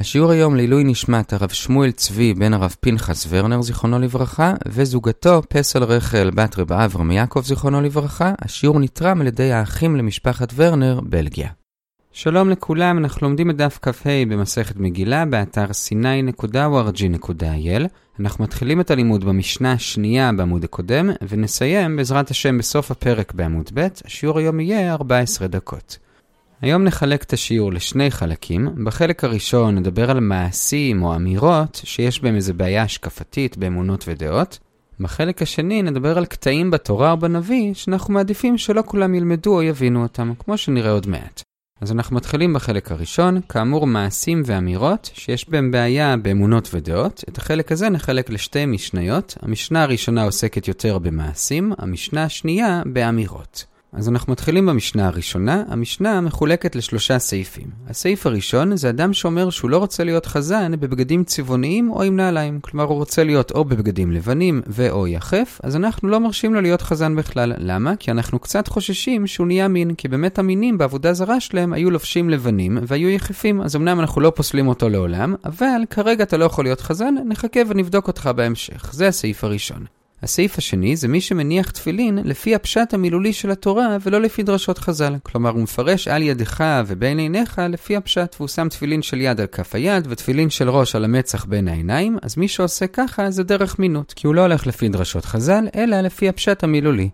השיעור היום לעילוי נשמת הרב שמואל צבי בן הרב פנחס ורנר זיכרונו לברכה וזוגתו פסל רחל בת רב אברהם יעקב זיכרונו לברכה. השיעור נתרם על ידי האחים למשפחת ורנר, בלגיה. שלום לכולם, אנחנו לומדים את דף כ"ה במסכת מגילה באתר sny.org.il. אנחנו מתחילים את הלימוד במשנה השנייה בעמוד הקודם ונסיים בעזרת השם בסוף הפרק בעמוד ב'. השיעור היום יהיה 14 דקות. היום נחלק את השיעור לשני חלקים. בחלק הראשון נדבר על מעשים או אמירות שיש בהם איזו בעיה השקפתית באמונות ודעות. בחלק השני נדבר על קטעים בתורה או בנביא שאנחנו מעדיפים שלא כולם ילמדו או יבינו אותם, כמו שנראה עוד מעט. אז אנחנו מתחילים בחלק הראשון, כאמור מעשים ואמירות שיש בהם בעיה באמונות ודעות. את החלק הזה נחלק לשתי משניות. המשנה הראשונה עוסקת יותר במעשים, המשנה השנייה באמירות. אז אנחנו מתחילים במשנה הראשונה. המשנה מחולקת לשלושה סעיפים. הסעיף הראשון זה אדם שאומר שהוא לא רוצה להיות חזן בבגדים צבעוניים או עם נעליים. כלומר, הוא רוצה להיות או בבגדים לבנים ואו יחף, אז אנחנו לא מרשים לו להיות חזן בכלל. למה? כי אנחנו קצת חוששים שהוא נהיה מין, כי באמת המינים בעבודה זרה שלהם היו לובשים לבנים והיו יחפים, אז אמנם אנחנו לא פוסלים אותו לעולם, אבל כרגע אתה לא יכול להיות חזן, נחכה ונבדוק אותך בהמשך. זה הסעיף הראשון. הסעיף השני זה מי שמניח תפילין לפי הפשט המילולי של התורה ולא לפי דרשות חז"ל. כלומר, הוא מפרש על ידך ובין עיניך לפי הפשט, והוא שם תפילין של יד על כף היד ותפילין של ראש על המצח בין העיניים, אז מי שעושה ככה זה דרך מינות, כי הוא לא הולך לפי דרשות חז"ל, אלא לפי הפשט המילולי.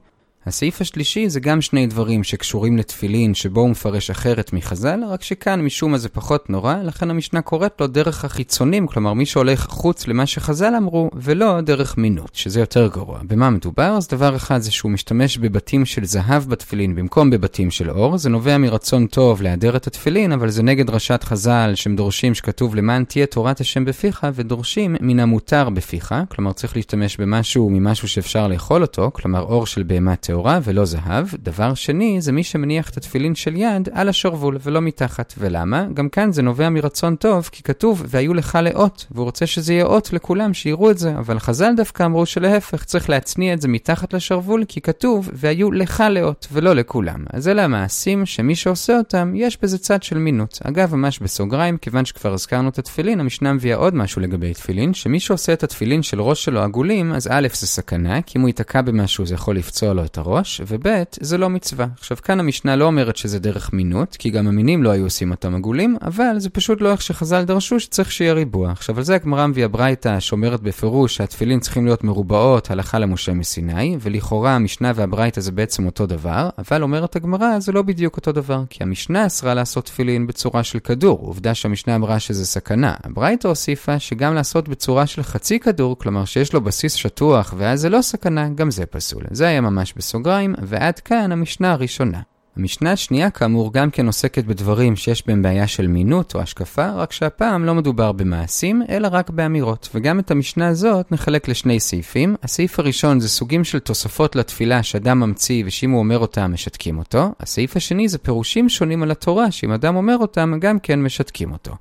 הסעיף השלישי זה גם שני דברים שקשורים לתפילין שבו הוא מפרש אחרת מחז"ל, רק שכאן משום מה זה פחות נורא, לכן המשנה קוראת לו דרך החיצונים, כלומר מי שהולך חוץ למה שחז"ל אמרו, ולא דרך מינות, שזה יותר גרוע. במה מדובר? אז דבר אחד זה שהוא משתמש בבתים של זהב בתפילין במקום בבתים של אור, זה נובע מרצון טוב להיעדר את התפילין, אבל זה נגד דרשת חז"ל שהם דורשים שכתוב למען תהיה תורת השם בפיך, ודורשים מן המותר בפיך, כלומר צריך להשתמש במשהו ממשהו שאפשר לאכול אותו, כלומר אור של בהמה טהורה ולא זהב. דבר שני, זה מי שמניח את התפילין של יד על השרוול ולא מתחת. ולמה? גם כאן זה נובע מרצון טוב, כי כתוב, והיו לך לאות, והוא רוצה שזה יהיה אות לכולם, שיראו את זה. אבל חז"ל דווקא אמרו שלהפך, צריך להצניע את זה מתחת לשרוול, כי כתוב, והיו לך לאות, ולא לכולם. אז אלה המעשים שמי שעושה אותם, יש בזה צד של מינות. אגב, ממש בסוגריים, כיוון שכבר הזכרנו את התפילין, המשנה מביאה עוד משהו לגבי תפילין, שמי שעושה את התפילין של ראש שלו עגולים, אז א' זה סכנה, כי אם הוא ייתקע במשהו זה יכול לפצוע לו את הראש, וב' זה לא מצווה. עכשיו כאן המשנה לא אומרת שזה דרך מינות, כי גם המינים לא היו עושים אותם עגולים, אבל זה פשוט לא איך שחז"ל דרשו שצריך שיהיה ריבוע. עכשיו על זה הגמרא מביאה ברייתא שאומרת בפירוש שהתפילין צריכים להיות מרובעות הלכה למשה מסיני, ולכאורה המשנה והברייתא זה בעצם אותו דבר, אבל אומרת הגמרא זה לא בדיוק אותו דבר, כי המשנה אסרה לעשות תפילין בצורה של כדור, עובדה שהמשנה אמרה שזה סכנה. הברייתא הוסיפה שגם לעשות בצורה של חצי כדור, כלומר שיש לו בסיס שטוח ואז זה לא סכנה, גם זה פסול. זה היה ממש בסוגריים, ועד כאן המשנה הראשונה. המשנה השנייה כאמור גם כן עוסקת בדברים שיש בהם בעיה של מינות או השקפה, רק שהפעם לא מדובר במעשים, אלא רק באמירות. וגם את המשנה הזאת נחלק לשני סעיפים. הסעיף הראשון זה סוגים של תוספות לתפילה שאדם ממציא ושאם הוא אומר אותם משתקים אותו. הסעיף השני זה פירושים שונים על התורה, שאם אדם אומר אותם גם כן משתקים אותו.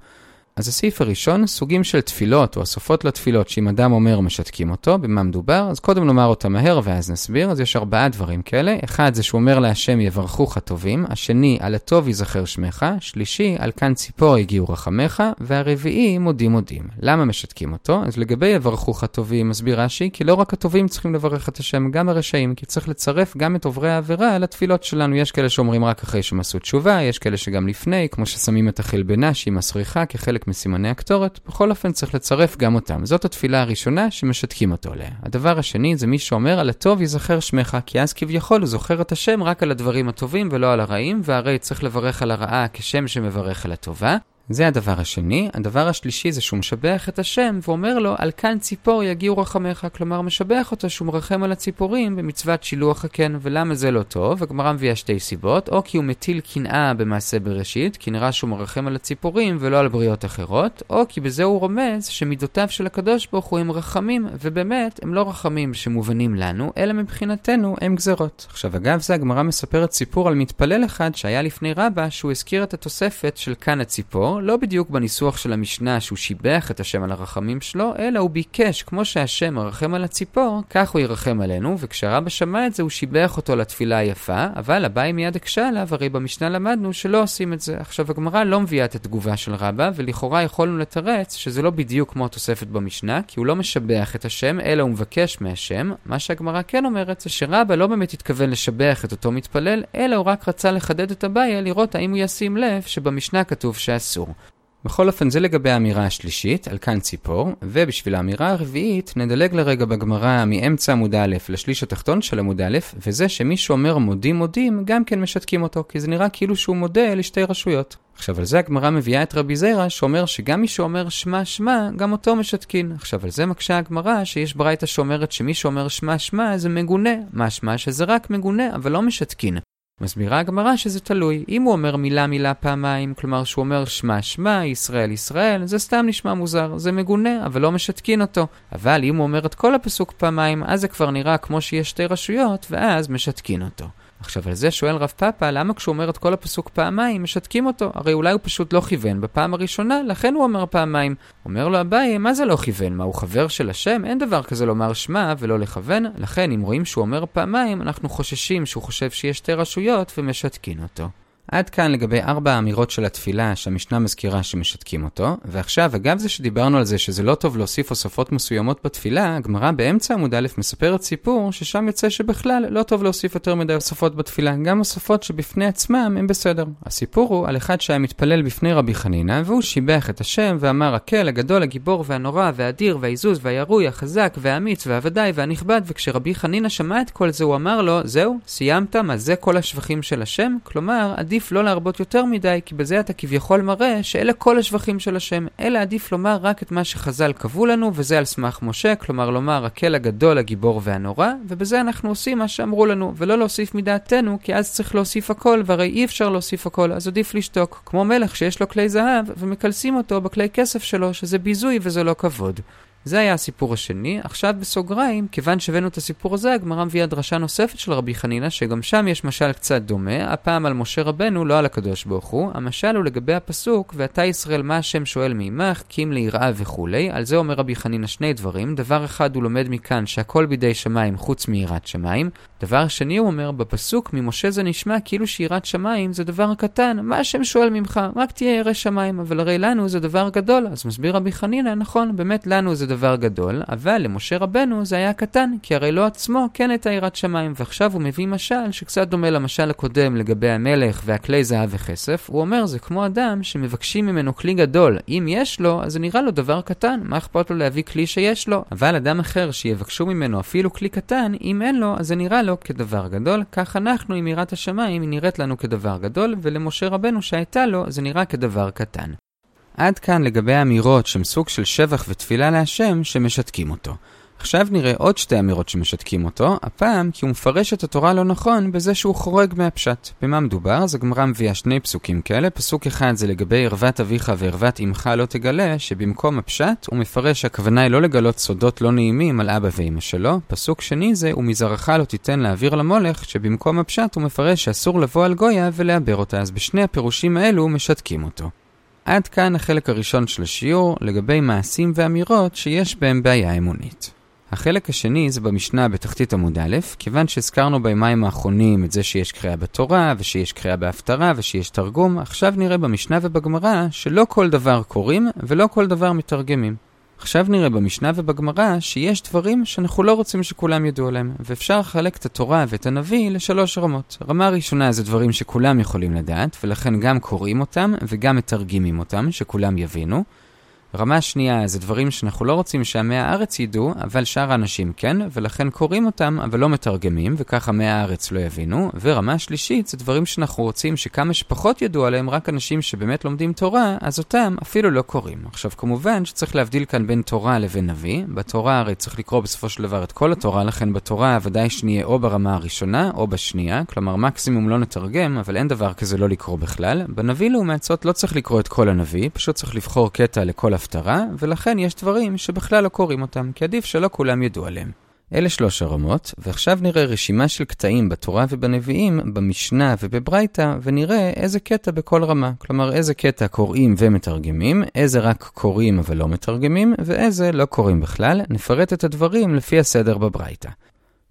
אז הסעיף הראשון, סוגים של תפילות או הסופות לתפילות שאם אדם אומר משתקים אותו, במה מדובר? אז קודם נאמר אותה מהר ואז נסביר. אז יש ארבעה דברים כאלה. אחד זה שהוא אומר להשם יברכוך הטובים, השני על הטוב ייזכר שמך, שלישי על כאן ציפור הגיעו רחמך, והרביעי מודים מודים. למה משתקים אותו? אז לגבי יברכוך הטובים מסביר רש"י, כי לא רק הטובים צריכים לברך את השם, גם הרשעים, כי צריך לצרף גם את עוברי העבירה לתפילות שלנו. יש כאלה שאומרים רק אחרי שהם עשו תשובה, יש כאלה שגם לפני, כמו ששמים את החלבנה שהיא מסריחה כחלק חלק מסימני הקטורת, בכל אופן צריך לצרף גם אותם. זאת התפילה הראשונה שמשתקים אותו עליה. הדבר השני זה מי שאומר על הטוב ייזכר שמך, כי אז כביכול הוא זוכר את השם רק על הדברים הטובים ולא על הרעים, והרי צריך לברך על הרעה כשם שמברך על הטובה. זה הדבר השני. הדבר השלישי זה שהוא משבח את השם ואומר לו, על כאן ציפור יגיעו רחמך. כלומר, משבח אותו שהוא מרחם על הציפורים במצוות שילוח הקן. ולמה זה לא טוב? הגמרא מביאה שתי סיבות. או כי הוא מטיל קנאה במעשה בראשית, נראה שהוא מרחם על הציפורים ולא על בריאות אחרות, או כי בזה הוא רומז שמידותיו של הקדוש ברוך הוא הם רחמים, ובאמת הם לא רחמים שמובנים לנו, אלא מבחינתנו הם גזרות. עכשיו, אגב זה הגמרא מספרת סיפור על מתפלל אחד שהיה לפני רבה, שהוא הזכיר את התוספת של כאן הציפור. לא בדיוק בניסוח של המשנה שהוא שיבח את השם על הרחמים שלו, אלא הוא ביקש, כמו שהשם מרחם על הציפור, כך הוא ירחם עלינו, וכשהרבא שמע את זה הוא שיבח אותו לתפילה היפה, אבל אביי מיד הקשה עליו, הרי במשנה למדנו שלא עושים את זה. עכשיו הגמרא לא מביאה את התגובה של רבא, ולכאורה יכולנו לתרץ שזה לא בדיוק כמו התוספת במשנה, כי הוא לא משבח את השם, אלא הוא מבקש מהשם. מה שהגמרא כן אומרת זה שרבא לא באמת התכוון לשבח את אותו מתפלל, אלא הוא רק רצה לחדד את הבעיה, לראות האם הוא ישים לב שבמשנה כתוב שאסור. בכל אופן זה לגבי האמירה השלישית, על כאן ציפור, ובשביל האמירה הרביעית נדלג לרגע בגמרא מאמצע עמוד א' לשליש התחתון של עמוד א', וזה שמי שאומר מודים מודים, גם כן משתקים אותו, כי זה נראה כאילו שהוא מודה לשתי רשויות. עכשיו על זה הגמרא מביאה את רבי זיירא שאומר שגם מי שאומר שמע שמע, גם אותו משתקין. עכשיו על זה מקשה הגמרא שיש ברייתא שאומרת שמי שאומר שמע שמע זה מגונה, משמע שזה רק מגונה אבל לא משתקין. מסבירה הגמרא שזה תלוי. אם הוא אומר מילה מילה פעמיים, כלומר שהוא אומר שמע שמע, ישראל ישראל, זה סתם נשמע מוזר, זה מגונה, אבל לא משתקין אותו. אבל אם הוא אומר את כל הפסוק פעמיים, אז זה כבר נראה כמו שיש שתי רשויות, ואז משתקין אותו. עכשיו, על זה שואל רב פאפה, למה כשהוא אומר את כל הפסוק פעמיים, משתקים אותו? הרי אולי הוא פשוט לא כיוון בפעם הראשונה, לכן הוא אומר פעמיים. אומר לו אביי, מה זה לא כיוון? מה, הוא חבר של השם? אין דבר כזה לומר שמע ולא לכוון. לכן, אם רואים שהוא אומר פעמיים, אנחנו חוששים שהוא חושב שיש שתי רשויות ומשתקין אותו. עד כאן לגבי ארבע האמירות של התפילה שהמשנה מזכירה שמשתקים אותו, ועכשיו, אגב זה שדיברנו על זה שזה לא טוב להוסיף הוספות מסוימות בתפילה, הגמרא באמצע עמוד א' מספרת סיפור ששם יוצא שבכלל לא טוב להוסיף יותר מדי הוספות בתפילה, גם הוספות שבפני עצמם הם בסדר. הסיפור הוא על אחד שהיה מתפלל בפני רבי חנינא, והוא שיבח את השם ואמר הקל, הגדול, הגיבור והנורא והאדיר והעזוז והירוי, החזק והאמיץ והוודאי והנכבד, וכשרבי חנינא שמע את כל זה הוא אמר לו, זהו, סיימת? מה זה כל השבחים של השם? כלומר, עדיף לא להרבות יותר מדי, כי בזה אתה כביכול מראה שאלה כל השבחים של השם. אלא עדיף לומר רק את מה שחז"ל קבעו לנו, וזה על סמך משה, כלומר לומר הקל הגדול, הגיבור והנורא, ובזה אנחנו עושים מה שאמרו לנו, ולא להוסיף מדעתנו, כי אז צריך להוסיף הכל, והרי אי אפשר להוסיף הכל, אז עדיף לשתוק. כמו מלך שיש לו כלי זהב, ומקלסים אותו בכלי כסף שלו, שזה ביזוי וזה לא כבוד. זה היה הסיפור השני. עכשיו בסוגריים, כיוון שהבאנו את הסיפור הזה, הגמרא מביאה דרשה נוספת של רבי חנינא, שגם שם יש משל קצת דומה, הפעם על משה רבנו, לא על הקדוש ברוך הוא. המשל הוא לגבי הפסוק, ואתה ישראל מה השם שואל מעמך, כי אם ליראה וכולי. על זה אומר רבי חנינא שני דברים. דבר אחד הוא לומד מכאן שהכל בידי שמיים חוץ מיראת שמיים. דבר שני הוא אומר, בפסוק ממשה זה נשמע כאילו שיראת שמיים זה דבר קטן, מה השם שואל ממך? רק תהיה ירא שמיים, אבל הרי לנו זה דבר גדול. אז מסביר רבי חנינא, נכון, באמת לנו זה דבר גדול, אבל למשה רבנו זה היה קטן, כי הרי לא עצמו כן הייתה יראת שמיים, ועכשיו הוא מביא משל שקצת דומה למשל הקודם לגבי המלך והכלי זהב וכסף, הוא אומר זה כמו אדם שמבקשים ממנו כלי גדול, אם יש לו, אז זה נראה לו דבר קטן, מה אכפת לו להביא כלי שיש לו? אבל אדם אחר שיבקשו ממנו אפילו כלי קטן, אם אין לו, אז זה נראה לו כדבר גדול, כך אנחנו עם יראת השמיים היא נראית לנו כדבר גדול, ולמשה רבנו שהייתה לו, זה נראה כדבר קטן. עד כאן לגבי האמירות שהן סוג של שבח ותפילה להשם שמשתקים אותו. עכשיו נראה עוד שתי אמירות שמשתקים אותו, הפעם כי הוא מפרש את התורה לא נכון בזה שהוא חורג מהפשט. במה מדובר? אז הגמרא מביאה שני פסוקים כאלה, פסוק אחד זה לגבי ערוות אביך וערוות אמך לא תגלה, שבמקום הפשט הוא מפרש שהכוונה היא לא לגלות סודות לא נעימים על אבא ואמא שלו, פסוק שני זה ומזרעך לא תיתן להעביר למולך, שבמקום הפשט הוא מפרש שאסור לבוא על גויה ולעבר אותה, אז בשני הפירושים האלו משתקים אותו. עד כאן החלק הראשון של השיעור לגבי מעשים ואמירות שיש בהם בעיה אמונית. החלק השני זה במשנה בתחתית עמוד א', כיוון שהזכרנו בימיים האחרונים את זה שיש קריאה בתורה, ושיש קריאה בהפטרה, ושיש תרגום, עכשיו נראה במשנה ובגמרא שלא כל דבר קוראים ולא כל דבר מתרגמים. עכשיו נראה במשנה ובגמרא שיש דברים שאנחנו לא רוצים שכולם ידעו עליהם, ואפשר לחלק את התורה ואת הנביא לשלוש רמות. רמה ראשונה זה דברים שכולם יכולים לדעת, ולכן גם קוראים אותם וגם מתרגמים אותם, שכולם יבינו. רמה שנייה זה דברים שאנחנו לא רוצים שעמי הארץ ידעו, אבל שאר האנשים כן, ולכן קוראים אותם, אבל לא מתרגמים, וכך עמי הארץ לא יבינו. ורמה שלישית זה דברים שאנחנו רוצים שכמה שפחות ידעו עליהם, רק אנשים שבאמת לומדים תורה, אז אותם אפילו לא קוראים. עכשיו כמובן שצריך להבדיל כאן בין תורה לבין נביא. בתורה הרי צריך לקרוא בסופו של דבר את כל התורה, לכן בתורה ודאי שנהיה או ברמה הראשונה או בשנייה, כלומר מקסימום לא נתרגם, אבל אין דבר כזה לא לקרוא בכלל. בנביא לעומת זאת לא צריך לקרוא את כל הנביא, פשוט צריך לבחור קטע לכל הפטרה, ולכן יש דברים שבכלל לא קוראים אותם, כי עדיף שלא כולם ידעו עליהם. אלה שלוש הרמות, ועכשיו נראה רשימה של קטעים בתורה ובנביאים, במשנה ובברייתא, ונראה איזה קטע בכל רמה. כלומר, איזה קטע קוראים ומתרגמים, איזה רק קוראים אבל לא מתרגמים, ואיזה לא קוראים בכלל. נפרט את הדברים לפי הסדר בברייתא.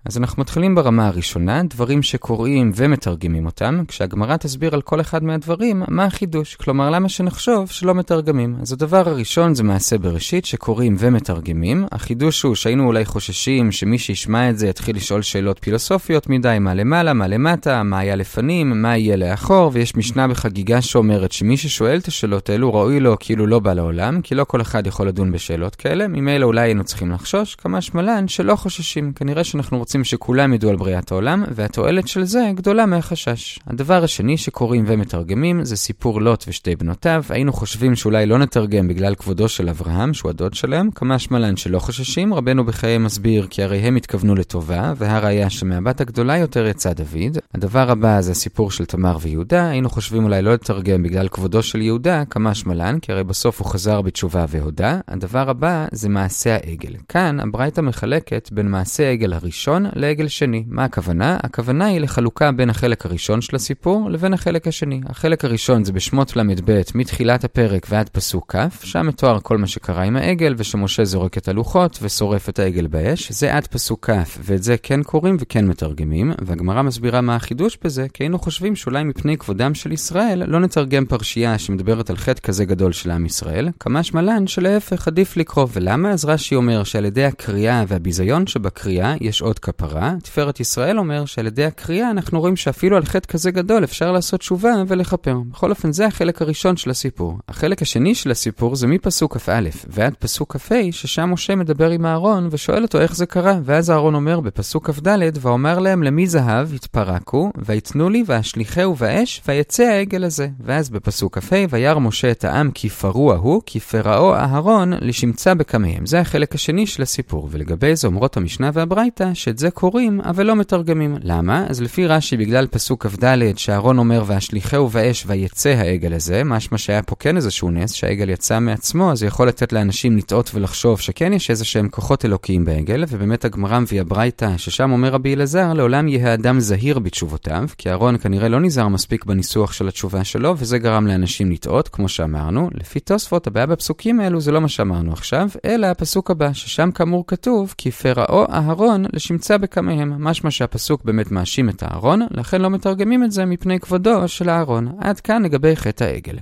אז אנחנו מתחילים ברמה הראשונה, דברים שקוראים ומתרגמים אותם, כשהגמרא תסביר על כל אחד מהדברים מה החידוש, כלומר למה שנחשוב שלא מתרגמים. אז הדבר הראשון זה מעשה בראשית שקוראים ומתרגמים. החידוש הוא שהיינו אולי חוששים שמי שישמע את זה יתחיל לשאול שאלות פילוסופיות מדי, מה למעלה, מה למטה, מה היה לפנים, מה יהיה לאחור, ויש משנה בחגיגה שאומרת שמי ששואל את השאלות האלו ראוי לו כאילו לא בא לעולם, כי לא כל אחד יכול לדון בשאלות כאלה, ממילא אולי היינו צריכים לחשוש, כמה שמלן שלא חוששים. כנראה שאנחנו רוצים שכולם ידעו על בריאת העולם, והתועלת של זה גדולה מהחשש. הדבר השני שקוראים ומתרגמים זה סיפור לוט ושתי בנותיו. היינו חושבים שאולי לא נתרגם בגלל כבודו של אברהם, שהוא הדוד שלהם, כמה שמלן שלא חוששים, רבנו בחיי מסביר כי הרי הם התכוונו לטובה, והראיה שמהבת הגדולה יותר יצא דוד. הדבר הבא זה הסיפור של תמר ויהודה, היינו חושבים אולי לא לתרגם בגלל כבודו של יהודה, כמה שמלן, כי הרי בסוף הוא חזר בתשובה והודה. הדבר הבא זה מעשה העגל. כאן הברייתא מחלקת בין מעשה העגל הראשון לעגל שני. מה הכוונה? הכוונה היא לחלוקה בין החלק הראשון של הסיפור לבין החלק השני. החלק הראשון זה בשמות ל"ב מתחילת הפרק ועד פסוק כ', שם מתואר כל מה שקרה עם העגל ושמשה זורק את הלוחות ושורף את העגל באש. זה עד פסוק כ', ואת זה כן קוראים וכן מתרגמים, והגמרא מסבירה מה החידוש בזה, כי היינו חושבים שאולי מפני כבודם של ישראל לא נתרגם פרשייה שמדברת על חטא כזה גדול של עם ישראל, כמה שמלן שלהפך עדיף לקרוא. ולמה? אז רש"י אומר שעל ידי הקריאה והביזיון שבקריאה יש עוד כפרה. תפארת ישראל אומר שעל ידי הקריאה אנחנו רואים שאפילו על חטא כזה גדול אפשר לעשות תשובה ולכפר. בכל אופן זה החלק הראשון של הסיפור. החלק השני של הסיפור זה מפסוק כ"א ועד פסוק כ"ה, ששם משה מדבר עם אהרון ושואל אותו איך זה קרה. ואז אהרון אומר בפסוק כ"ד, ואומר להם למי זהב התפרקו, ויתנו לי ואשליכהו באש, ויצא העגל הזה. ואז בפסוק כ"ה, וירא משה את העם כי פרוע הוא, כי פרעו אהרון לשמצה בקמיהם. זה החלק השני של הסיפור. ולגבי זה אומרות המשנה והברייתא, שאת זה קוראים, אבל לא מתרגמים. למה? אז לפי רש"י, בגלל פסוק כ"ד, שאהרון אומר, והשליחהו באש ויצא העגל הזה, משמע שהיה פה כן איזשהו נס, שהעגל יצא מעצמו, אז זה יכול לתת לאנשים לטעות ולחשוב שכן יש איזה שהם כוחות אלוקיים בעגל, ובאמת הגמרא מביאה ברייתא, ששם אומר רבי אלעזר, לעולם יהיה האדם זהיר בתשובותיו, כי אהרון כנראה לא נזהר מספיק בניסוח של התשובה שלו, וזה גרם לאנשים לטעות, כמו שאמרנו. לפי תוספות, הבעיה בפסוקים האלו זה לא מה שאמרנו עכשיו, אלא הפסוק הבא, ששם כאמור כתוב, כי פרעו אהרון לשמצה כמיהם. משמע שהפסוק באמת מאשים את אהרון, לכן לא מתרגמים את זה מפני כבודו של אהרון. עד כאן לגבי חטא העגל.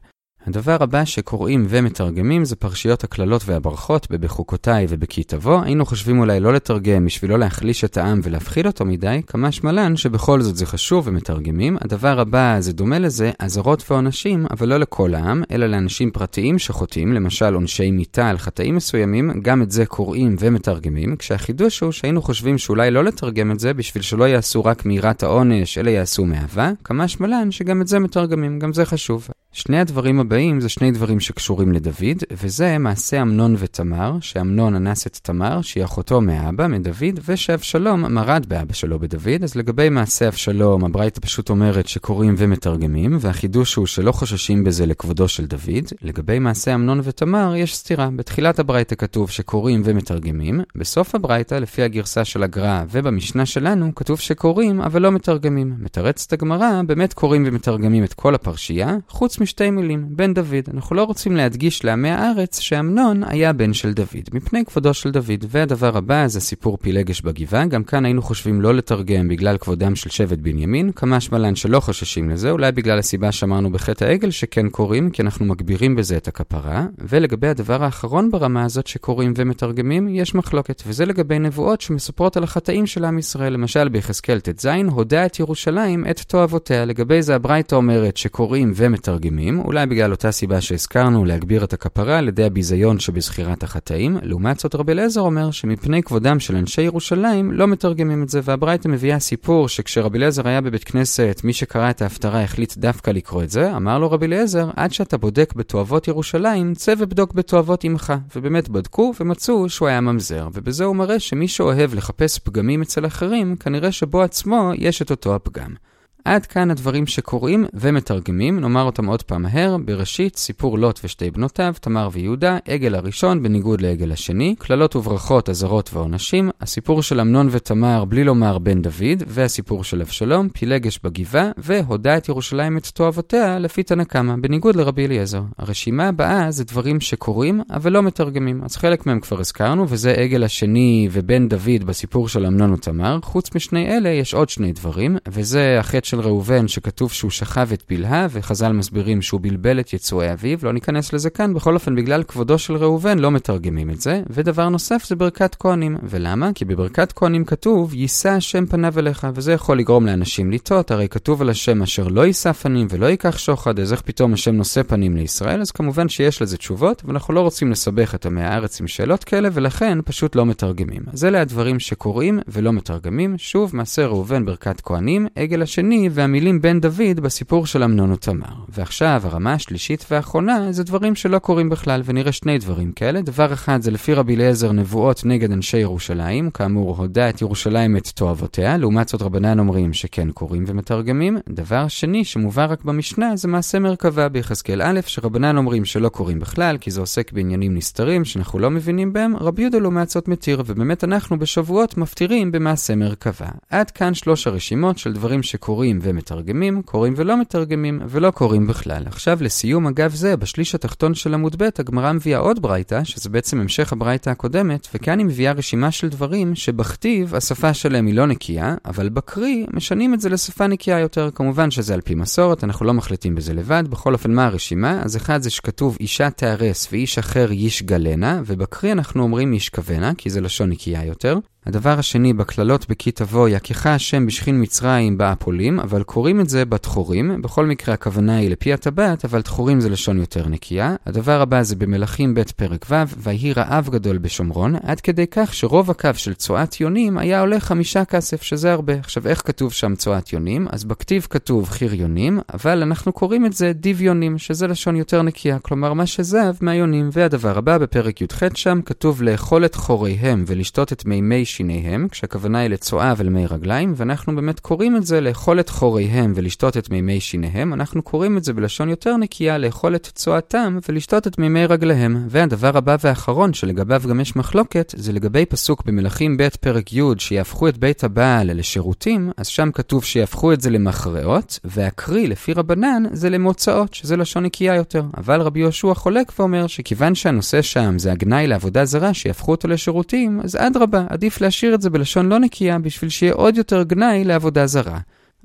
הדבר הבא שקוראים ומתרגמים זה פרשיות הקללות והברכות בבחוקותיי ובכי תבוא. היינו חושבים אולי לא לתרגם בשביל לא להחליש את העם ולהפחיד אותו מדי, כמה שמלן שבכל זאת זה חשוב ומתרגמים. הדבר הבא זה דומה לזה, אזהרות ועונשים, אבל לא לכל העם, אלא לאנשים פרטיים שחוטאים, למשל עונשי מיתה על חטאים מסוימים, גם את זה קוראים ומתרגמים, כשהחידוש הוא שהיינו חושבים שאולי לא לתרגם את זה בשביל שלא יעשו רק מיראת העונש, אלא יעשו מאהבה, כמה שמלן שגם את זה מתרגמים, גם זה חשוב. שני הדברים הבאים זה שני דברים שקשורים לדוד, וזה מעשה אמנון ותמר, שאמנון אנס את תמר, שהיא אחותו מאבא, מדוד, ושאבשלום מרד באבא שלו בדוד. אז לגבי מעשה אבשלום, הברייתא פשוט אומרת שקוראים ומתרגמים, והחידוש הוא שלא חוששים בזה לכבודו של דוד. לגבי מעשה אמנון ותמר, יש סתירה. בתחילת הברייתא כתוב שקוראים ומתרגמים, בסוף הברייתא, לפי הגרסה של הגר"א ובמשנה שלנו, כתוב שקוראים אבל לא מתרגמים. מתרצת הגמרא, באמת קוראים ומתרגמים את כל הפרשייה, חוץ משתי מילים, בן דוד. אנחנו לא רוצים להדגיש לעמי הארץ שאמנון היה בן של דוד, מפני כבודו של דוד. והדבר הבא זה סיפור פילגש בגבעה, גם כאן היינו חושבים לא לתרגם בגלל כבודם של שבט בנימין, כמה שמלן שלא חוששים לזה, אולי בגלל הסיבה שאמרנו בחטא העגל שכן קוראים, כי אנחנו מגבירים בזה את הכפרה. ולגבי הדבר האחרון ברמה הזאת שקוראים ומתרגמים, יש מחלוקת, וזה לגבי נבואות שמספרות על החטאים של עם ישראל. למשל ביחזקאל ט"ז, הודה את ירושלים את תועבותיה. לגבי זה הברייתא אומרת שקוראים ומתרגמים. מתרגמים, אולי בגלל אותה סיבה שהזכרנו להגביר את הכפרה על ידי הביזיון שבזכירת החטאים. לעומת זאת רבי אליעזר אומר שמפני כבודם של אנשי ירושלים לא מתרגמים את זה, והברייתא מביאה סיפור שכשרבי אליעזר היה בבית כנסת, מי שקרא את ההפטרה החליט דווקא לקרוא את זה, אמר לו רבי אליעזר, עד שאתה בודק בתועבות ירושלים, צא ובדוק בתועבות עמך. ובאמת בדקו ומצאו שהוא היה ממזר, ובזה הוא מראה שמי שאוהב לחפש פגמים אצל אחרים, כנראה שבו עצמו יש את אותו הפגם. עד כאן הדברים שקוראים ומתרגמים, נאמר אותם עוד פעם מהר. בראשית, סיפור לוט ושתי בנותיו, תמר ויהודה, עגל הראשון בניגוד לעגל השני, קללות וברכות, אזהרות ועונשים, הסיפור של אמנון ותמר בלי לומר בן דוד, והסיפור של אבשלום, פילגש בגבעה, והודה את ירושלים את תועבותיה לפי תנא קמא, בניגוד לרבי אליעזר. הרשימה הבאה זה דברים שקוראים, אבל לא מתרגמים. אז חלק מהם כבר הזכרנו, וזה עגל השני ובן דוד בסיפור של אמנון ותמר. חוץ משני אלה יש עוד שני דברים, וזה של ראובן שכתוב שהוא שכב את פלהה, וחז"ל מסבירים שהוא בלבל את יצואי אביו. לא ניכנס לזה כאן, בכל אופן בגלל כבודו של ראובן לא מתרגמים את זה. ודבר נוסף זה ברכת כהנים. ולמה? כי בברכת כהנים כתוב, יישא השם פניו אליך, וזה יכול לגרום לאנשים לטעות, הרי כתוב על השם אשר לא יישא פנים ולא ייקח שוחד, אז איך פתאום השם נושא פנים לישראל? אז כמובן שיש לזה תשובות, ואנחנו לא רוצים לסבך את עמי הארץ עם שאלות כאלה, ולכן פשוט לא מתרגמים. אז אלה הדברים שקוראים ולא מתרגמים. שוב, מעשה ראובן ברכת כהנים, עגל השני והמילים בן דוד בסיפור של אמנון ותמר. ועכשיו, הרמה השלישית והאחרונה זה דברים שלא קורים בכלל, ונראה שני דברים כאלה. דבר אחד זה לפי רבי אליעזר נבואות נגד אנשי ירושלים, כאמור, הודה את ירושלים את תועבותיה, לעומת זאת רבנן אומרים שכן קוראים ומתרגמים. דבר שני שמובא רק במשנה זה מעשה מרכבה ביחזקאל א', שרבנן אומרים שלא קוראים בכלל, כי זה עוסק בעניינים נסתרים שאנחנו לא מבינים בהם, רבי יהודה לעומת זאת מתיר, ובאמת אנחנו בשבועות מפטירים במעשה מרכבה. עד כאן שלוש הרשימות של דברים שקוראים ומתרגמים, קוראים ולא מתרגמים, ולא קוראים בכלל. עכשיו לסיום אגב זה, בשליש התחתון של עמוד ב', הגמרא מביאה עוד ברייתא, שזה בעצם המשך הברייתא הקודמת, וכאן היא מביאה רשימה של דברים שבכתיב השפה שלהם היא לא נקייה, אבל בקרי משנים את זה לשפה נקייה יותר. כמובן שזה על פי מסורת, אנחנו לא מחליטים בזה לבד. בכל אופן, מה הרשימה? אז אחד זה שכתוב אישה תארס ואיש אחר ישגלנה, ובקרי אנחנו אומרים ישכבנה, כי זה לשון נקייה יותר. הדבר השני, בקללות בכי תבוא, יכך השם בשכין מצרים באפולים, אבל קוראים את זה בתחורים. בכל מקרה הכוונה היא לפי הטבעת, אבל תחורים זה לשון יותר נקייה. הדבר הבא זה במלכים ב' פרק ו', ויהי רעב גדול בשומרון, עד כדי כך שרוב הקו של צואת יונים היה עולה חמישה כסף, שזה הרבה. עכשיו, איך כתוב שם צואת יונים? אז בכתיב כתוב חיר יונים, אבל אנחנו קוראים את זה דיב יונים, שזה לשון יותר נקייה, כלומר מה שזב מהיונים. והדבר הבא, בפרק י"ח שם, כתוב לאכול את חוריהם ולשתות את מימי שיניהם, כשהכוונה היא לצואה ולמי רגליים, ואנחנו באמת קוראים את זה לאכול את חוריהם ולשתות את מימי שיניהם, אנחנו קוראים את זה בלשון יותר נקייה לאכול את צואתם ולשתות את מימי רגליהם. והדבר הבא והאחרון, שלגביו גם יש מחלוקת, זה לגבי פסוק במלכים ב' פרק י', שיהפכו את בית הבעל לשירותים, אז שם כתוב שיהפכו את זה למכרעות, והקרי לפי רבנן זה למוצאות, שזה לשון נקייה יותר. אבל רבי יהושע חולק ואומר שכיוון שהנושא שם זה הגנאי לעבודה זרה, שיהפכו אותו לשירותים, אז אדרבה, עדיף להשאיר את זה בלשון לא נקייה בשביל שיהיה עוד יותר גנאי לעבודה זרה.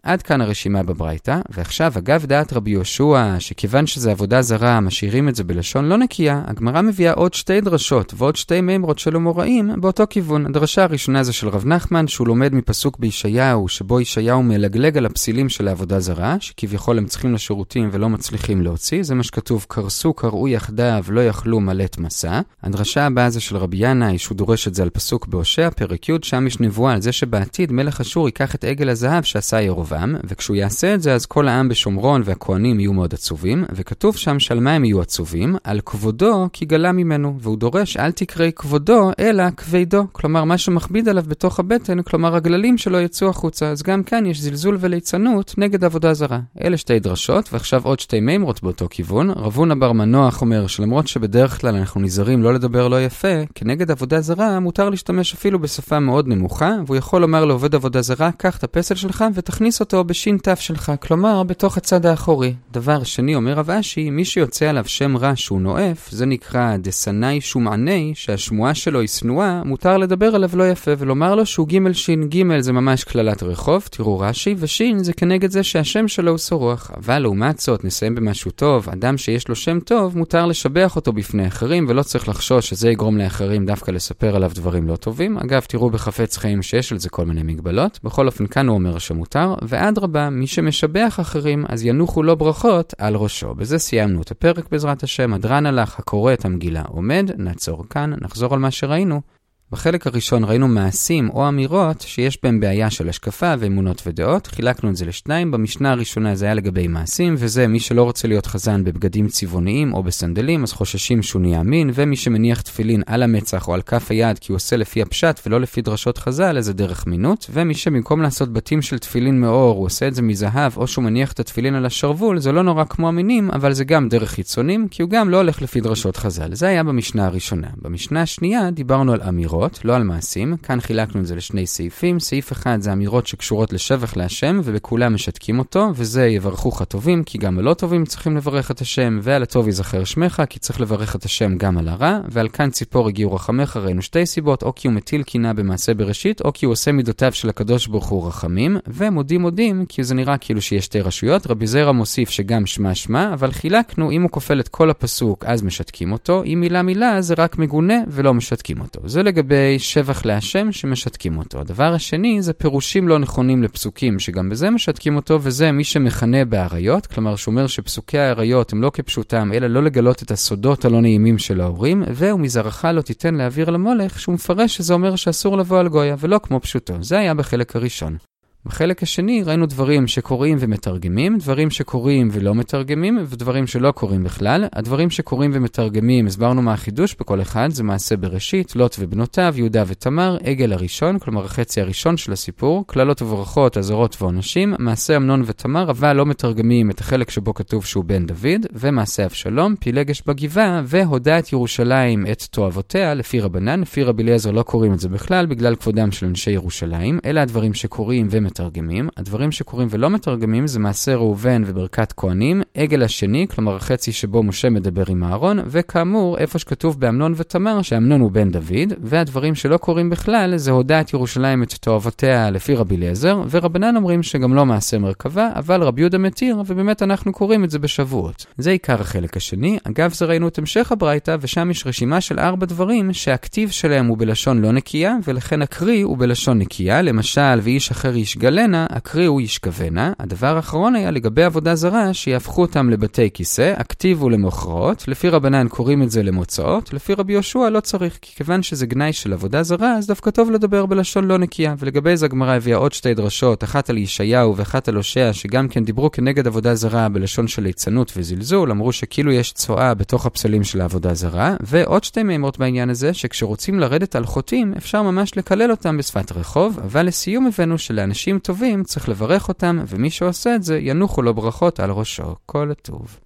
עד כאן הרשימה בברייתא, ועכשיו אגב דעת רבי יהושע, שכיוון שזה עבודה זרה, משאירים את זה בלשון לא נקייה, הגמרא מביאה עוד שתי דרשות ועוד שתי מימרות של אמוראים באותו כיוון. הדרשה הראשונה זה של רב נחמן, שהוא לומד מפסוק בישעיהו, שבו ישעיהו מלגלג על הפסילים של העבודה זרה, שכביכול הם צריכים לשירותים ולא מצליחים להוציא, זה מה שכתוב, קרסו, קראו יחדיו, לא יכלו מלט מסע. הדרשה הבאה זה של רבי ינאי, שהוא דורש את זה על פסוק בהושע, פרק י', שם יש נבואה על זה שבעתיד מלך אשור ייקח את עגל הזהב שעשה ירובעם. ירבעם, וכשהוא יעשה את זה אז כל העם בשומרון והכהנים יהיו מאוד עצובים, וכתוב שם שעל מה הם יהיו עצובים? על כבודו כי גלה ממנו, והוא דורש אל תקראי כבודו אלא כבדו, כלומר מה שמכביד עליו בתוך הבטן, כלומר הגללים שלו יצאו החוצה, אז גם כאן יש זלזול וליצנות נגד עבודה זרה. אלה שתי דרשות, ועכשיו עוד שתי מימרות באותו כיוון. רבונה בר מנוח אומר שלמרות שבדרך כלל אנחנו נזהרים לא לדבר לא יפה, כנגד עבודה זרה מותר להשתמש אפילו בשפה מאוד נמוכה, והוא יכול לומר לעובד עבודה זרה, קח את הפסל שלך ותכניס אותו בשין תף שלך, כלומר בתוך הצד האחורי. דבר שני, אומר רב אשי, מי שיוצא עליו שם רע שהוא נואף, זה נקרא דסנאי שומעני, שהשמועה שלו היא שנואה, מותר לדבר עליו לא יפה ולומר לו שהוא ג' שין ג' זה ממש קללת רחוב, תראו רש"י, ושין זה כנגד זה שהשם שלו הוא שרוח. אבל לעומת זאת, נסיים במשהו טוב, אדם שיש לו שם טוב, מותר לשבח אותו בפני אחרים, ולא צריך לחשוש שזה יגרום לאחרים דווקא לספר עליו דברים לא טובים. אגב, תראו בחפץ חיים שיש על זה כל מיני מגבלות. בכל אופן, כאן הוא אומר שמותר, ואדרבה, מי שמשבח אחרים, אז ינוחו לו ברכות על ראשו. בזה סיימנו את הפרק בעזרת השם. הדרן הלך, הקורא את המגילה עומד, נעצור כאן, נחזור על מה שראינו. בחלק הראשון ראינו מעשים או אמירות שיש בהם בעיה של השקפה ואמונות ודעות. חילקנו את זה לשניים. במשנה הראשונה זה היה לגבי מעשים, וזה מי שלא רוצה להיות חזן בבגדים צבעוניים או בסנדלים, אז חוששים שהוא נהיה אמין, ומי שמניח תפילין על המצח או על כף היד כי הוא עושה לפי הפשט ולא לפי דרשות חז"ל, איזה דרך מינות. ומי שבמקום לעשות בתים של תפילין מאור, הוא עושה את זה מזהב, או שהוא מניח את התפילין על השרוול, זה לא נורא כמו המינים, אבל זה גם דרך חיצונים, כי הוא גם לא הולך לפי דרשות חז"ל. זה היה במשנה הראשונה. במשנה השנייה דיברנו על אמירות, לא על מעשים. כאן חילקנו את זה לשני סעיפים. סעיף אחד זה אמירות שקשורות לשבח להשם, ובכולם משתקים אותו, וזה יברכוך הטובים, כי גם הלא טובים צריכים לברך את השם, ועל הטוב ייזכר שמך, כי צריך לברך את השם גם על הרע, ועל כאן ציפור הגיעו רחמך, ראינו שתי סיבות, או כי הוא מטיל קינה במעשה בראשית, או כי הוא עושה מידותיו של הקדוש ברוך הוא רחמים, ומודים מודים, כי זה נראה כאילו שיש שתי רשויות. רבי זרע מוסיף שגם שמע שמע, אבל חילקנו, אם הוא כופל את כל הפסוק, אז משתקים אותו, אם מילה מילה זה רק מגונה ולא משתקים אותו. זה לגבי שבח להשם שמשתקים אותו. הדבר השני זה פירושים לא נכונים לפסוקים, שגם בזה משתקים אותו, וזה מי שמכנה באריות, כלומר שאומר שפסוקי האריות הם לא כפשוטם, אלא לא לגלות את הסודות הלא נעימים של ההורים, ומזרעך לא תיתן להעביר למולך, שהוא מפרש שזה אומר שאסור לבוא על גויה, ולא כמו פשוטו. זה היה בחלק הראשון. בחלק השני ראינו דברים שקוראים ומתרגמים, דברים שקוראים ולא מתרגמים, ודברים שלא קוראים בכלל. הדברים שקוראים ומתרגמים, הסברנו מה החידוש בכל אחד, זה מעשה בראשית, לוט ובנותיו, יהודה ותמר, עגל הראשון, כלומר החצי הראשון של הסיפור, קללות וברכות, אזהרות ועונשים, מעשה אמנון ותמר, אבל לא מתרגמים את החלק שבו כתוב שהוא בן דוד, ומעשה אבשלום, פילגש בגבעה, והודה את ירושלים את תועבותיה, לפי רבנן, לפי רבי אליעזר לא קוראים את זה בכלל, בגלל כבודם של אנשי ירושלים, אלה הדברים שקוראים ומתרגמים. מתרגמים. הדברים שקוראים ולא מתרגמים זה מעשה ראובן וברכת כהנים, עגל השני, כלומר החצי שבו משה מדבר עם אהרון, וכאמור, איפה שכתוב באמנון ותמר, שאמנון הוא בן דוד, והדברים שלא קוראים בכלל זה הודע את ירושלים את תועבותיה לפי רבי אליעזר, ורבנן אומרים שגם לא מעשה מרכבה, אבל רבי יהודה מתיר, ובאמת אנחנו קוראים את זה בשבועות. זה עיקר החלק השני. אגב, זה ראינו את המשך הברייתא, ושם יש רשימה של ארבע דברים שהכתיב שלהם הוא בלשון לא נקייה, ולכן הקריא הוא בלשון נקייה. למשל, ואיש אחר ישגע ישגלנה, הקריאו ישכבנה. הדבר האחרון היה לגבי עבודה זרה, שיהפכו אותם לבתי כיסא, הכתיבו למוכרות, לפי רבנן קוראים את זה למוצאות, לפי רבי יהושע לא צריך, כי כיוון שזה גנאי של עבודה זרה, אז דווקא טוב לדבר בלשון לא נקייה. ולגבי זה הגמרא הביאה עוד שתי דרשות, אחת על ישעיהו ואחת על הושע, שגם כן דיברו כנגד עבודה זרה בלשון של ליצנות וזלזול, אמרו שכאילו יש צואה בתוך הפסלים של העבודה זרה, ועוד שתי מימות בעניין הזה, שכשרוצים לרדת על חוטאים, אפשר ממש לקלל אותם בשפת רחוב, אבל לסיום הבאנו שלאנשים אנשים טובים צריך לברך אותם, ומי שעושה את זה ינוחו לו ברכות על ראשו. כל הטוב.